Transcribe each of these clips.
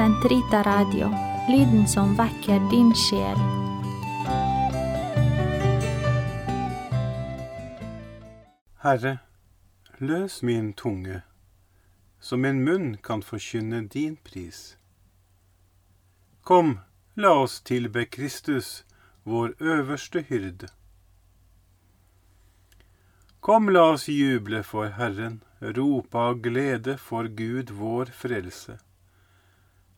Sentrita Radio, lyden som vekker din sjel. Herre, løs min tunge, så min munn kan forkynne din pris. Kom, la oss tilbe Kristus, vår øverste hyrde. Kom, la oss juble for Herren, rope av glede for Gud vår frelse.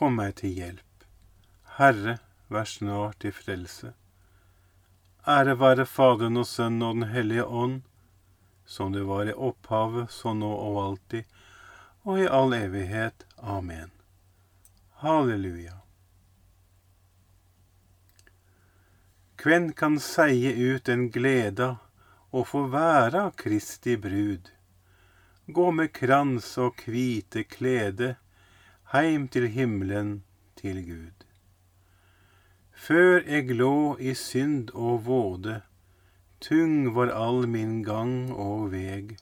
kom meg til hjelp. Herre, vær snart til frelse. Ære være Faderen og Sønnen og Den hellige ånd, som det var i opphavet, så nå og alltid, og i all evighet. Amen. Halleluja. Kven kan seie ut den gleda å få væra Kristi brud? Gå med krans og kvite klede heim til himmelen til Gud. Før eg lå i synd og våde, tung var all min gang og veg.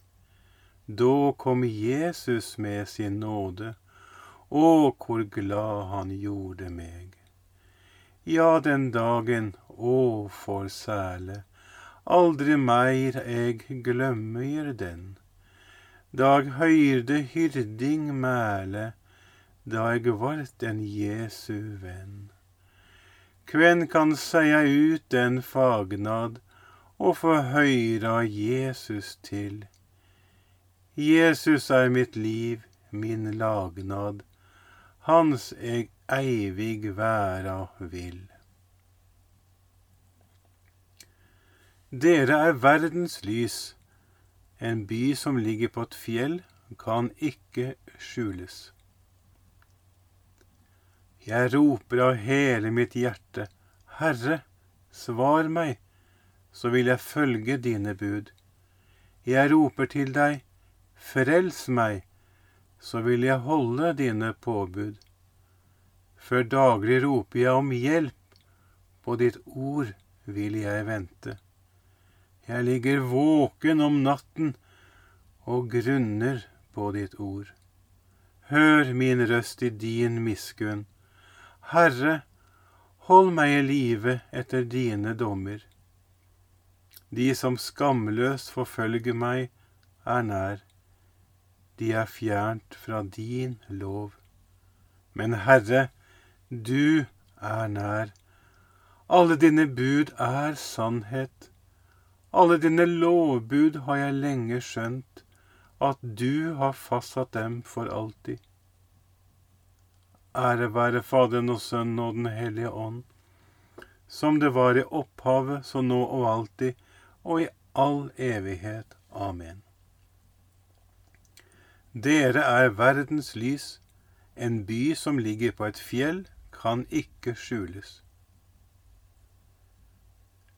Da kom Jesus med sin nåde, å, hvor glad han gjorde meg. Ja, den dagen å, for sæle, aldri meir eg glømmer den. Da eg høyrde hyrding mæle, da eg vart en Jesu venn. Kven kan seia ut den fagnad og få høyra Jesus til? Jesus er mitt liv, min lagnad, hans eg eivig væra vil. Dere er verdens lys. En by som ligger på et fjell, kan ikke skjules. Jeg roper av hele mitt hjerte, Herre, svar meg, så vil jeg følge dine bud. Jeg roper til deg, frels meg, så vil jeg holde dine påbud. Før daglig roper jeg om hjelp, på ditt ord vil jeg vente. Jeg ligger våken om natten og grunner på ditt ord. Hør min røst i din miskunn. Herre, hold meg i live etter dine dommer. De som skamløst forfølger meg, er nær. De er fjernt fra din lov. Men Herre, du er nær. Alle dine bud er sannhet. Alle dine lovbud har jeg lenge skjønt, at du har fastsatt dem for alltid. Ære være Faderen og Sønnen og Den hellige ånd, som det var i opphavet, så nå og alltid, og i all evighet. Amen. Dere er verdens lys, en by som ligger på et fjell, kan ikke skjules.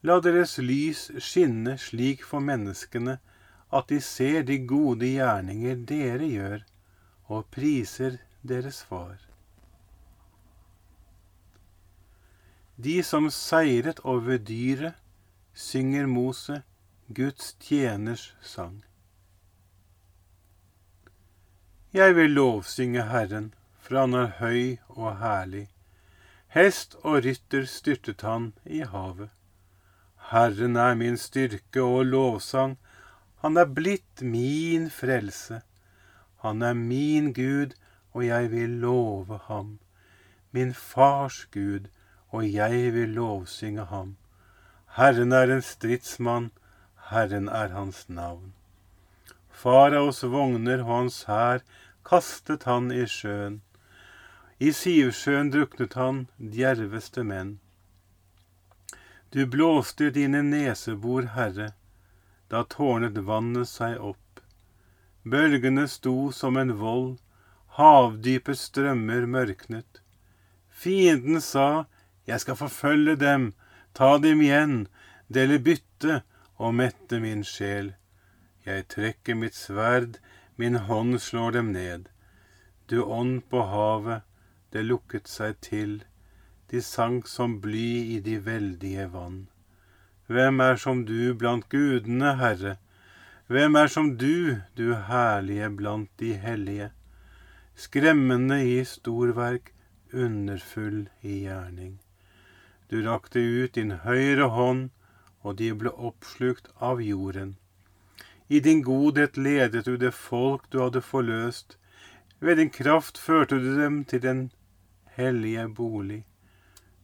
La deres lys skinne slik for menneskene at de ser de gode gjerninger dere gjør, og priser deres Far. De som seiret over dyret, synger Mose, Guds tjeners sang. Jeg vil lovsynge Herren, for han er høy og herlig. Hest og rytter styrtet han i havet. Herren er min styrke og lovsang, han er blitt min frelse. Han er min Gud, og jeg vil love ham. Min fars Gud, og jeg vil lovsynge ham. Herren er en stridsmann, Herren er hans navn. Faraos vogner og hans hær kastet han i sjøen. I Sivsjøen druknet han, djerveste menn. Du blåste dine nesebor, Herre, da tårnet vannet seg opp. Bølgene sto som en vold, havdypets strømmer mørknet. Fienden sa, Jeg skal forfølge dem, ta dem igjen, dele bytte og mette min sjel. Jeg trekker mitt sverd, min hånd slår dem ned. Du ånd på havet, det lukket seg til, de sank som bly i de veldige vann. Hvem er som du blant gudene, Herre? Hvem er som du, du herlige blant de hellige? Skremmende i storverk, underfull i gjerning. Du rakte ut din høyre hånd, og de ble oppslukt av jorden. I din godhet ledet du det folk du hadde forløst. Ved din kraft førte du dem til den hellige bolig.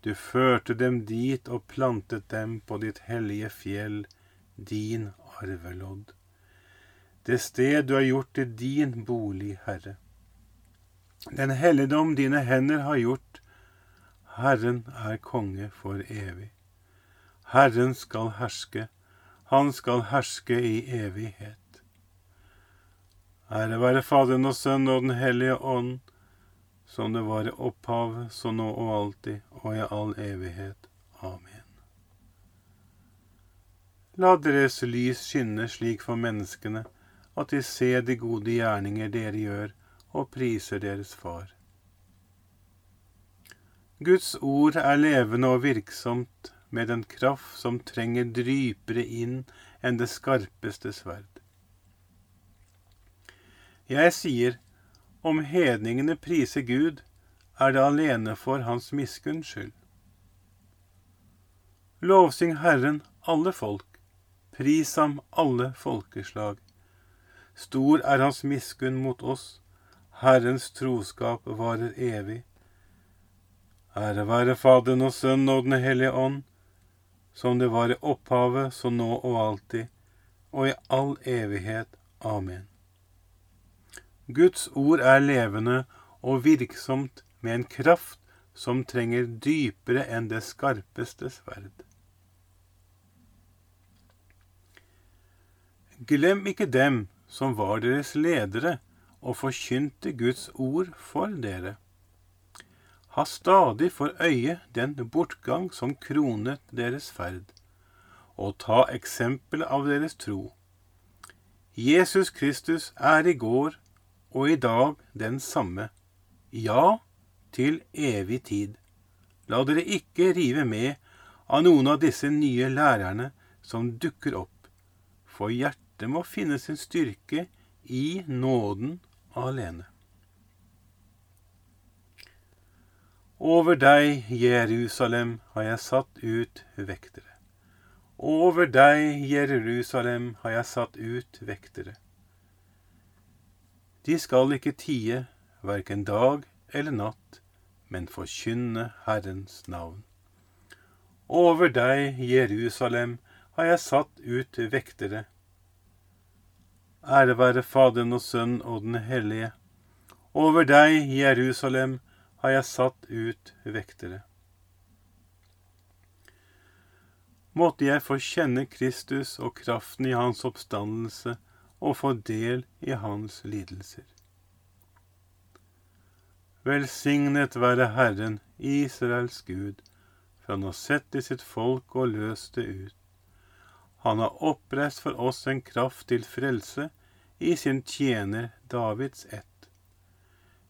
Du førte dem dit og plantet dem på ditt hellige fjell, din arvelodd. Det sted du har gjort til din bolig, Herre. Den helligdom dine hender har gjort, Herren er konge for evig. Herren skal herske, han skal herske i evighet. Ære være Faderen og Sønnen og Den hellige ånd, som det var i opphavet, så nå og alltid, og i all evighet. Amen. La deres lys skinne slik for menneskene, at de ser de gode gjerninger dere gjør, og priser deres Far. Guds ord er levende og virksomt, med en kraft som trenger dypere inn enn det skarpeste sverd. Jeg sier, om hedningene priser Gud, er det alene for hans miskunns skyld. Lovsyng Herren, alle folk, pris ham, alle folkeslag. Stor er hans miskunn mot oss, Herrens troskap varer evig. Ære være Faderen og Sønnen og Den hellige ånd, som det var i opphavet, så nå og alltid, og i all evighet. Amen. Guds ord er levende og virksomt med en kraft som trenger dypere enn det skarpeste sverd. Glem ikke dem som var deres ledere og forkynte Guds ord for dere. Ha stadig for øye den bortgang som kronet deres ferd, og ta eksempel av deres tro. Jesus Kristus er i går og i dag den samme, ja, til evig tid. La dere ikke rive med av noen av disse nye lærerne som dukker opp, for hjertet må finne sin styrke i nåden alene. Over deg, Jerusalem, har jeg satt ut vektere. Over deg, Jerusalem, har jeg satt ut vektere. De skal ikke tie, verken dag eller natt, men forkynne Herrens navn. Over deg, Jerusalem, har jeg satt ut vektere. Ære være Faderen og Sønnen og Den hellige. Over deg, Jerusalem, har jeg satt ut vektere. Måtte jeg få kjenne Kristus og kraften i hans oppstandelse og få del i hans lidelser. Velsignet være Herren, Israels Gud, for han har sett i sitt folk og løst det ut. Han har oppreist for oss en kraft til frelse i sin tjener Davids ett,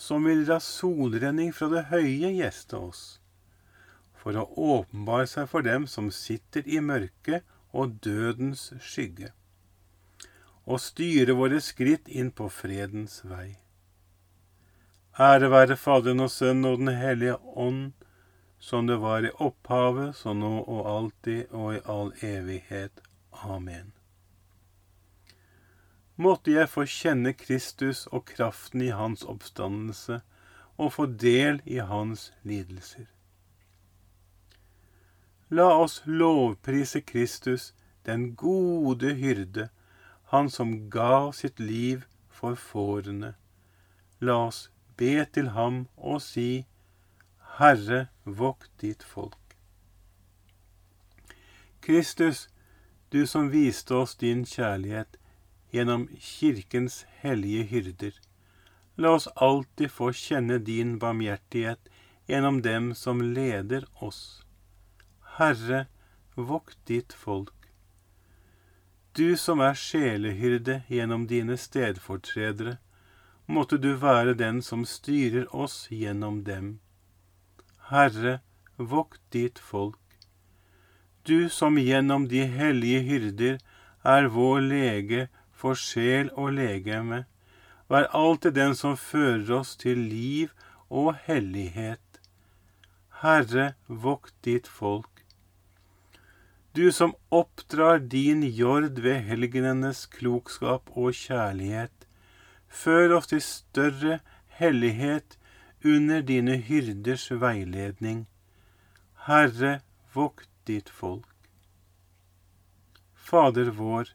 som vil la solrenning fra det høye gjeste oss, for å åpenbare seg for dem som sitter i mørket og dødens skygge, og styre våre skritt inn på fredens vei. Ære være Faderen og Sønnen og Den hellige ånd, som det var i opphavet, så nå og alltid og i all evighet. Amen måtte jeg få kjenne Kristus og kraften i hans oppstandelse og få del i hans lidelser. La oss lovprise Kristus, den gode hyrde, han som ga sitt liv for fårene. La oss be til ham og si, Herre, vokt ditt folk. Kristus, du som viste oss din kjærlighet, gjennom Kirkens hellige hyrder. La oss alltid få kjenne din barmhjertighet gjennom dem som leder oss. Herre, vokt ditt folk. Du som er sjelehyrde gjennom dine stedfortredere, måtte du være den som styrer oss gjennom dem. Herre, vokt ditt folk. Du som gjennom de hellige hyrder er vår lege for sjel og legeme. Vær alltid den som fører oss til liv og hellighet. Herre, vokt ditt folk. Du som oppdrar din jord ved helgenenes klokskap og kjærlighet, før oss til større hellighet under dine hyrders veiledning. Herre, vokt ditt folk. Fader vår,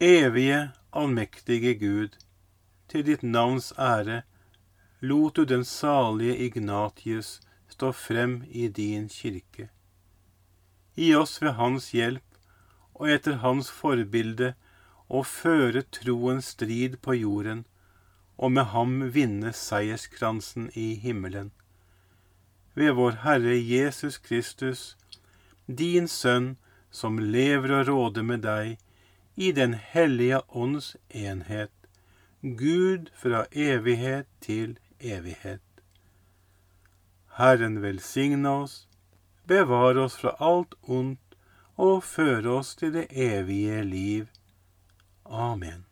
Evige, allmektige Gud, til ditt navns ære lot du den salige Ignatius stå frem i din kirke. Gi oss ved hans hjelp og etter hans forbilde å føre troens strid på jorden og med ham vinne seierskransen i himmelen. Ved vår Herre Jesus Kristus, din Sønn, som lever og råder med deg i Den hellige ånds enhet, Gud fra evighet til evighet. Herren velsigne oss, bevare oss fra alt ondt og føre oss til det evige liv. Amen.